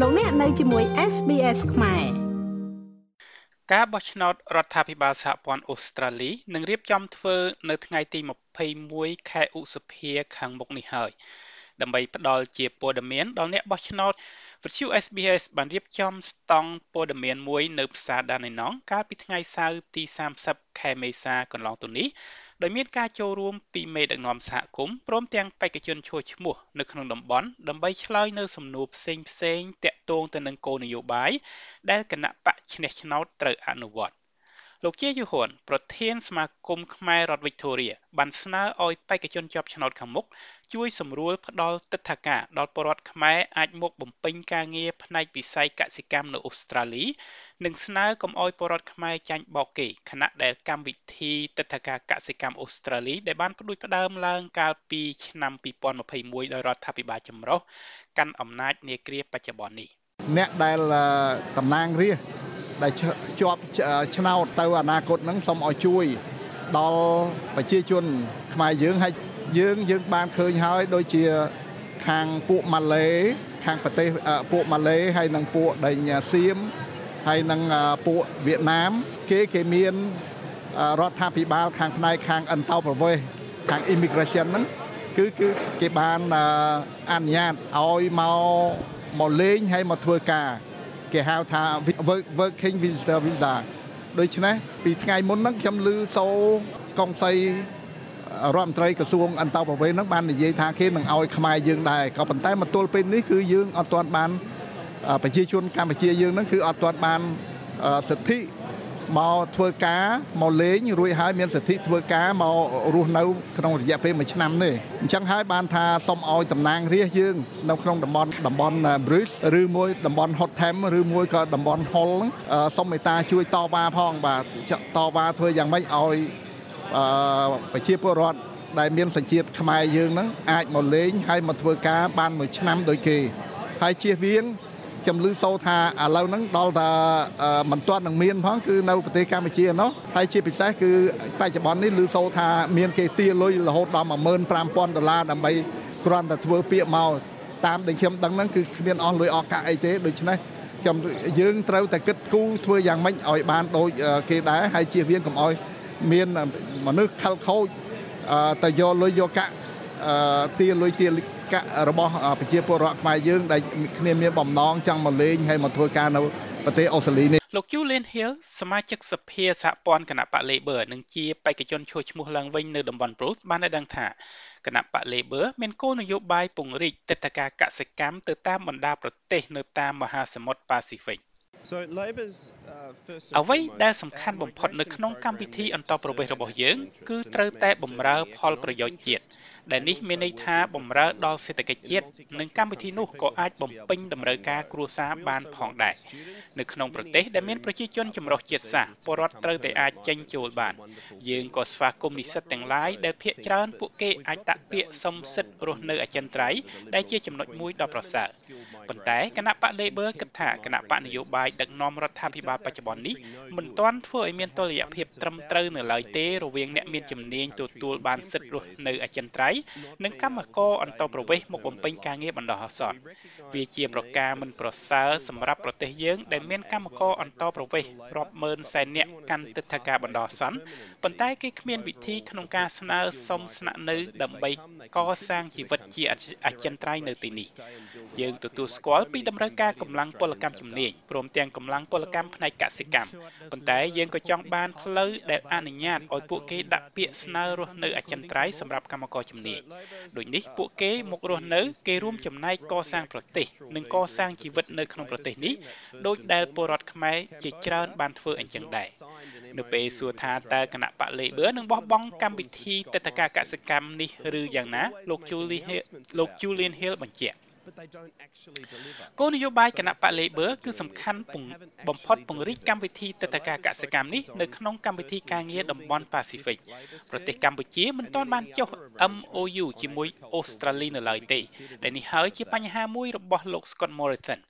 លោកអ្នកនៅជាមួយ SBS ខ្មែរការបោះឆ្នោតរដ្ឋាភិបាលសហព័ន្ធអូស្ត្រាលីនឹងរៀបចំធ្វើនៅថ្ងៃទី21ខែឧសភាខាងមុខនេះហើយដើម្បីផ្ដល់ជាព័ត៌មានដល់អ្នកបោះឆ្នោតវិទ្យុ SBS បានរៀបចំស្តង់ព័ត៌មានមួយនៅផ្សារដាណេណងកាលពីថ្ងៃសៅរ៍ទី30ខែមេសាកន្លងទៅនេះ ដោយមានការចូលរួមពីមេដឹកនាំសហគមន៍ព្រមទាំងបេក្ខជនឈ្មោះឈ្មោះនៅក្នុងតំបន់ដើម្បីឆ្លើយនៅសំណួរផ្សេងផ្សេងតាក់ទងទៅនឹងគោលនយោបាយដែលគណៈបកឈ្នះឆ្នោតត្រូវអនុវត្ត លោកជាយូហ៊ុនប្រធានសមាគមខ្មែររដ្ឋវីកតូរីបានស្នើឲ្យបេក្ខជនជាប់ឆ្នោតខាងមុខជួយសម្រួលផ្ដល់ទិដ្ឋាការដល់ពលរដ្ឋខ្មែរអាចមកបំពេញការងារផ្នែកវិស័យកសិកម្មនៅអូស្ត្រាលី និងស្នើកុំឲ្យពលរដ្ឋខ្មែរចាញ់បោកគេខណៈដែលកម្មវិធីទិដ្ឋាការកសិកម្មអូស្ត្រាលីដែលបានផ្ដួចផ្ដើមឡើងកាលពីឆ្នាំ2021ដោយរដ្ឋាភិបាលចម្រុះកាន់អំណាចនាគ្រាបច្ចុប្បន្ននេះអ្នកដែលតំណាងរាស្ត្រ ដែលជាប់ឆ្នោតទៅអនាគតហ្នឹងសូមឲ្យជួយដល់ប្រជាជនខ្មែរយើងហើយយើងយើងបានឃើញហើយដូចជាខាងពួកម៉ាឡេខាងប្រទេសពួកម៉ាឡេហើយនិងពួកដេញសៀមហើយនិងពួកវៀតណាម គេគេមានរដ្ឋាភិបាលខាងផ្នែកខាងអន្តោប្រវេសន៍ខាង immigration ហ្នឹងគឺគឺគេបានអនុញ្ញាតឲ្យមកមកលេងហើយមកធ្វើការ គេហៅថា working visitor visa ដូច្នេះពីថ្ងៃមុនហ្នឹងខ្ញុំឮសូកុងសីរដ្ឋមន្ត្រីក្រសួងអន្តរប្រវេសន៍ហ្នឹងបាននិយាយថាគេនឹងឲ្យខ្មែរយើងដែរក៏ប៉ុន្តែមកទល់ពេលនេះគឺយើងអត់ទាន់បានប្រជាជនកម្ពុជាយើងហ្នឹងគឺអត់ទាន់បានសិទ្ធិ មកធ្វើការមកលេងរួចហើយមានសិទ្ធិធ្វើការមករស់នៅក្នុងរយៈពេល1ឆ្នាំនេះអញ្ចឹងហើយបានថាសូមឲ្យតំណាងរាស្ត្រយើងនៅក្នុងតំបន់តំបន់ Bruce ឬមួយតំបន់ Hotham ឬមួយក៏តំបន់ Hull សូមមេត្តាជួយតវ៉ាផងបាទតវ៉ាធ្វើយ៉ាងម៉េចឲ្យប្រជាពលរដ្ឋដែលមានសញ្ជាតិខ្មែរយើងហ្នឹងអាចមកលេងហើយមកធ្វើការបានមួយឆ្នាំដូចគេហើយជៀសវាង ខ្ញុំឮសូរថាឥឡូវហ្នឹងដល់តែមិនទាន់នឹងមានផងគឺនៅប្រទេសកម្ពុជានោះហើយជាពិសេសគឺបច្ចុប្បន្ននេះឮសូរថាមានគេទាលុយរហូតដល់15000ដុល្លារដើម្បីគ្រាន់តែធ្វើពាក្យមកតាមដែលខ្ញុំដឹងហ្នឹងគឺគ្មានអស់លុយអស់កាក់អីទេដូច្នេះខ្ញុំយើងត្រូវតែគិតគូរធ្វើយ៉ាងម៉េចឲ្យបានដូចគេដែរហើយជៀសវាងកុំឲ្យមានមនុស្សខលខូចទៅយកលុយយកកាក់ ទាលុយទាកៈរបស់ប្រជាពលរដ្ឋខ្មែរយើងដែលគ្នាមានបំណងចង់មកលេងហើយមកធ្វើការនៅប្រទេសអូស្ត្រាលីនេះលោក Julian Hill សមាជិកសភាសហព័ន្ធគណៈបក Labor និងជាបេក្ខជនឈ្មោះឈ្មោះឡើងវិញនៅតំបន់ Perth បានឲ្យដឹងថាគណៈបក Labor មានគោលនយោបាយពង្រីកទឹកតការកសិកម្មទៅតាមបណ្ដាប្រទេសនៅតាមមហាសមុទ្រ Pacific អ្វីដែលសំខាន់បំផុតនៅក្នុងកម្មវិធីអន្តរប្រវេសន៍របស់យើង គឺត្រូវតែបម្រើផលប្រយោជន៍ជាតិដែលនេះមានន័យថាបំរើដល់សេដ្ឋកិច្ចជាតិនិងកម្មវិធីនោះក៏អាចបំពេញតម្រូវការគ្រួសារបានផងដែរនៅក្នុងប្រទេសដែលមានប្រជាជនចម្រុះជាតិសាសន៍ពលរដ្ឋត្រូវតែអាចចេញចូលបាន យើងក៏ស្វាគមន៍និស្សិតទាំងឡាយដែលភាគច្រើនពួកគេអាចតាក់ពាក្យសុំសិទ្ធិរស់នៅអចិន្ត្រៃយ៍ដែលជាចំណុចមួយដ៏ប្រសើរប៉ុន្តែគណៈបក Labor គិតថាគណៈបកនយោបាយដឹកនាំរដ្ឋាភិបាលបច្ចុប្បន្ននេះមិនទាន់ធ្វើឲ្យមានតុល្យភាពត្រឹមត្រូវនៅឡើយទេរវាងអ្នកមានជំនាញទទួលបានសិទ្ធិរស់នៅអចិន្ត្រៃយ៍និងកម្មករអន្តរប្រវេសន៍មកបំពេញការងារបណ្ដោះអាសន្នវាជាប្រការមិនប្រសើរសម្រាប់ប្រទេសយើងដែលមានកម្មករអន្តរប្រវេសន៍រាប់ម៉ឺនសែននាក់កាន់ទឹកថាការបណ្ដោះអាសន្នប៉ុន្តែគេគ្មានវិធីក្នុងការស្នើសុំស្នាក់នៅដើម្បីកសាងជីវិតជាអចិន្ត្រៃយ៍នៅទីនេះយើងទទួលស្គាល់ពីតម្រូវការកម្លាំងពលកម្មជំនាញព្រមទាំងកម្លាំងពលកម្មផ្នែកកសិកម្មប៉ុន្តែយើងក៏ចង់បានផ្លូវដែលអនុញ្ញាតឲ្យពួកគេដាក់ពាក្យស្នើរស់នៅអចិន្ត្រៃយ៍សម្រាប់កម្មករជំនាញដូចនេះពួកគេមករស់នៅ គេរួមចំណែកកសាងប្រទេសនិងកសាងជីវិតនៅក្នុងប្រទេសនេះដោយដែលពលរដ្ឋខ្មែរជាច្រើនបានធ្វើអញ្ចឹងដែរនៅពេលសួរថាតើគណៈបក Labor នឹងបោះបង់កម្មវិធីតេតកាកសិកម្មនេះឬយ៉ាងណាលោក Julie លោក Julian Hill បញ្ជាក់ គោលនយោបាយគណៈបក Labor គឺសំខាន់បំផុតពង្រីកកម្មវិធីទឹកតការកសិកម្មនេះនៅក្នុងកម្មវិធីការងារតំបន់ Pacific ប្រទេសកម្ពុជាមិនទាន់បានចុះ MOU ជាមួយអូស្ត្រាលីនៅឡើយទេដែលនេះហើយជាបញ្ហាមួយរបស់លោក Scott Morrison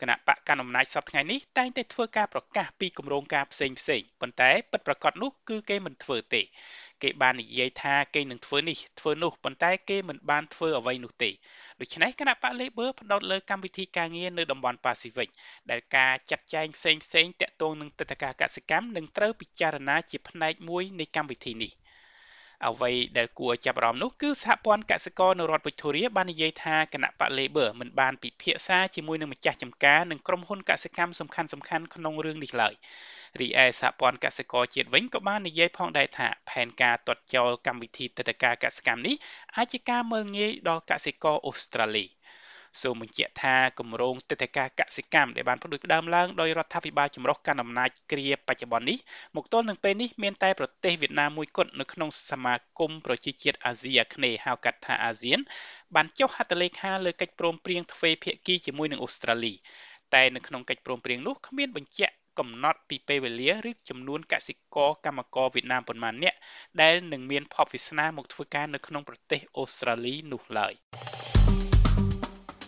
គណៈបកកណ្ដាលអំណាចសប្តាហ៍ថ្ងៃនេះតែងតែធ្វើការប្រកាសពីគម្រោងការផ្សេងផ្សេងប៉ុន្តែពិតប្រាកដនោះគឺគេមិនធ្វើទេ គេបាននិយាយថាគេនឹងធ្វើនេះធ្វើនោះប៉ុន្តែគេមិនបានធ្វើអ្វីនោះទេដូច្នេះគណៈបក Labor ផ្ដោតលើកម្មវិធីការងារនៅតំបន់ Pacific ដែលការចាត់ចែងផ្សេងផ្សេងតាក់ទងនឹងទឹកតការកសិកម្មនឹងត្រូវពិចារណាជាផ្នែកមួយនៃកម្មវិធីនេះ អ្វីដែលគួរឲ្យចាប់អារម្មណ៍នោះគឺសហព័ន្ធកសិករនៅរដ្ឋ Victoria បាននិយាយថាគណៈបក Labor មិនបានពិភាក្សាជាមួយនឹងម្ចាស់ចំការនិងក្រុមហ៊ុនកសិកម្មសំខាន់ៗក្នុងរឿងនេះឡើយរីឯសហព័ន្ធកសិករជាតិវិញក៏បាននិយាយផងដែរថាផែនការទាត់ចោលកម្មវិធីទឹកតការកសិកម្មនេះអាចជាការមើលងាយដល់កសិករអូស្ត្រាលី សូមបញ្ជាក់ថាគម្រោងទឹកតការកសិកម្មដែលបានផ្ដួចផ្ដើមឡើងដោយរដ្ឋាភិបាលចម្រុះកាន់អំណាចគ្រាបច្ចុប្បន្ននេះមកទល់នឹងពេលនេះមានតែប្រទេសវៀតណាមមួយគត់នៅក្នុងសមាគមប្រជាជាតិអាស៊ីអាគ្នេយ៍ហៅកាត់ថាអាស៊ានបានចុះហត្ថលេខាលើកិច្ចព្រមព្រៀងទ្វេភាគីជាមួយនឹងអូស្ត្រាលីតែនៅក្នុងកិច្ចព្រមព្រៀងនោះគ្មានបញ្ជាក់កំណត់ពីពេលវេលាឬចំនួនកសិករកម្មករវៀតណាមប៉ុន្មាននាក់ដែលនឹងមានភ័ព្វវាសនាមកធ្វើការនៅក្នុងប្រទេសអូស្ត្រាលីនោះឡើយ